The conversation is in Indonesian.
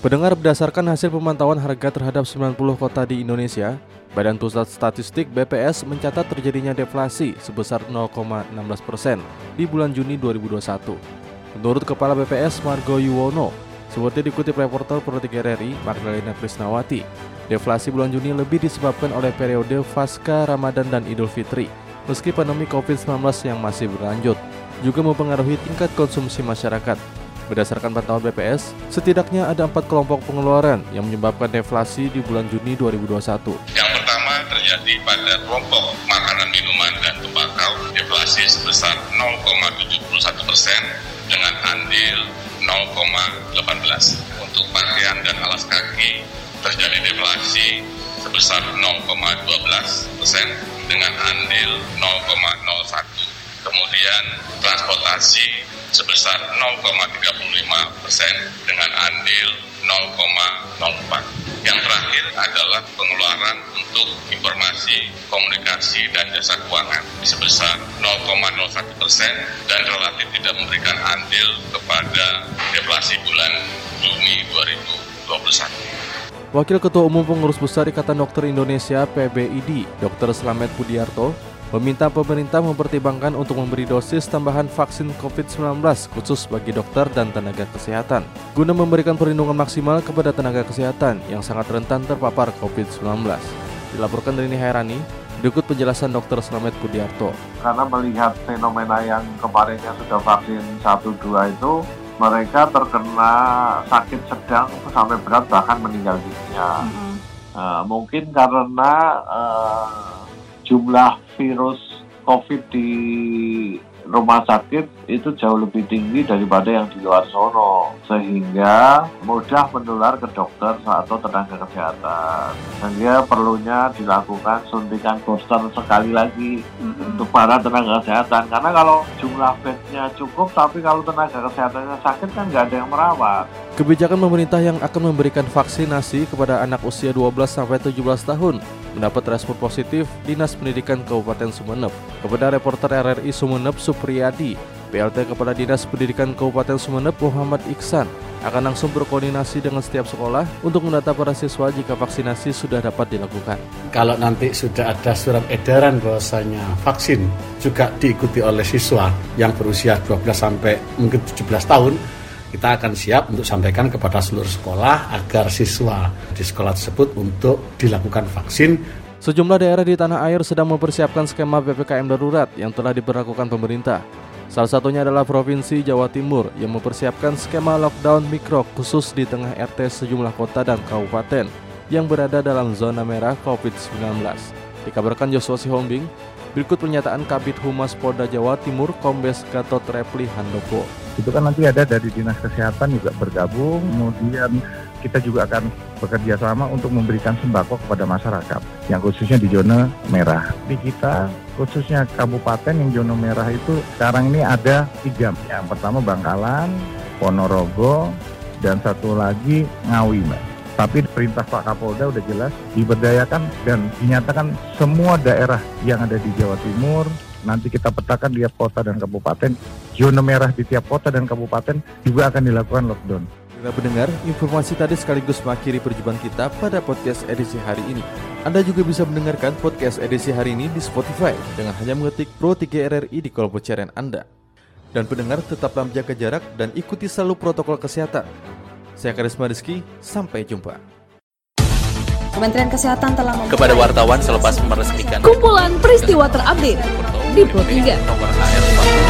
Pendengar berdasarkan hasil pemantauan harga terhadap 90 kota di Indonesia, Badan Pusat Statistik BPS mencatat terjadinya deflasi sebesar 0,16 persen di bulan Juni 2021. Menurut Kepala BPS Margo Yuwono, seperti dikutip reporter Pro 3 RRI Magdalena Krisnawati, deflasi bulan Juni lebih disebabkan oleh periode pasca Ramadan dan Idul Fitri, meski pandemi COVID-19 yang masih berlanjut, juga mempengaruhi tingkat konsumsi masyarakat. Berdasarkan pantauan BPS, setidaknya ada empat kelompok pengeluaran yang menyebabkan deflasi di bulan Juni 2021. Yang pertama terjadi pada kelompok makanan, minuman, dan tembakau deflasi sebesar 0,71 persen dengan andil 0,18. Untuk pakaian dan alas kaki terjadi deflasi sebesar 0,12 persen dengan andil 0,01. Kemudian transportasi sebesar 0,35 persen dengan andil 0,04. Yang terakhir adalah pengeluaran untuk informasi, komunikasi, dan jasa keuangan sebesar 0,01 persen dan relatif tidak memberikan andil kepada deflasi bulan Juni 2021. Wakil Ketua Umum Pengurus Besar Ikatan Dokter Indonesia PBID, Dr. Slamet Budiarto, meminta pemerintah mempertimbangkan untuk memberi dosis tambahan vaksin COVID-19 khusus bagi dokter dan tenaga kesehatan, guna memberikan perlindungan maksimal kepada tenaga kesehatan yang sangat rentan terpapar COVID-19. Dilaporkan dari Hairani, berikut penjelasan Dr. Slamet Budiarto. karena melihat fenomena yang kemarin yang sudah vaksin 1-2 itu mereka terkena sakit sedang sampai berat bahkan meninggal dunia. Nah, mungkin karena eh, jumlah virus COVID di rumah sakit itu jauh lebih tinggi daripada yang di luar sono sehingga mudah menular ke dokter atau tenaga kesehatan. Sehingga perlunya dilakukan suntikan booster sekali lagi untuk para tenaga kesehatan. Karena kalau jumlah bednya cukup tapi kalau tenaga kesehatannya sakit kan nggak ada yang merawat. Kebijakan pemerintah yang akan memberikan vaksinasi kepada anak usia 12 sampai 17 tahun mendapat respon positif Dinas Pendidikan Kabupaten Sumeneb. Kepada reporter RRI Sumeneb Supriyadi, PLT Kepala Dinas Pendidikan Kabupaten Sumeneb Muhammad Iksan akan langsung berkoordinasi dengan setiap sekolah untuk mendata para siswa jika vaksinasi sudah dapat dilakukan. kalau nanti sudah ada surat edaran bahwasanya vaksin juga diikuti oleh siswa yang berusia 12 sampai mungkin 17 tahun, kita akan siap untuk sampaikan kepada seluruh sekolah agar siswa di sekolah tersebut untuk dilakukan vaksin Sejumlah daerah di tanah air sedang mempersiapkan skema PPKM darurat yang telah diberlakukan pemerintah. Salah satunya adalah Provinsi Jawa Timur yang mempersiapkan skema lockdown mikro khusus di tengah RT sejumlah kota dan kabupaten yang berada dalam zona merah COVID-19. Dikabarkan Joshua Sihombing, berikut pernyataan Kabit Humas Polda Jawa Timur Kombes Gatot Repli Handoko. itu kan nanti ada dari dinas kesehatan juga bergabung kemudian kita juga akan bekerja sama untuk memberikan sembako kepada masyarakat yang khususnya di zona merah. Di kita khususnya kabupaten yang zona merah itu sekarang ini ada tiga. Yang pertama Bangkalan Ponorogo dan satu lagi Ngawi mbak tapi perintah Pak Kapolda udah jelas diberdayakan dan dinyatakan semua daerah yang ada di Jawa Timur nanti kita petakan tiap kota dan kabupaten zona merah di tiap kota dan kabupaten juga akan dilakukan lockdown. Bila pendengar, informasi tadi sekaligus mengakhiri perjumpaan kita pada podcast edisi hari ini. Anda juga bisa mendengarkan podcast edisi hari ini di Spotify dengan hanya mengetik Pro 3 RRI di kolom pencarian Anda. Dan pendengar tetaplah menjaga jarak dan ikuti selalu protokol kesehatan. Saya Karisma Rizky, sampai jumpa. Kementerian Kesehatan telah Kepada wartawan selepas meresmikan Kumpulan peristiwa terupdate di Pro 3.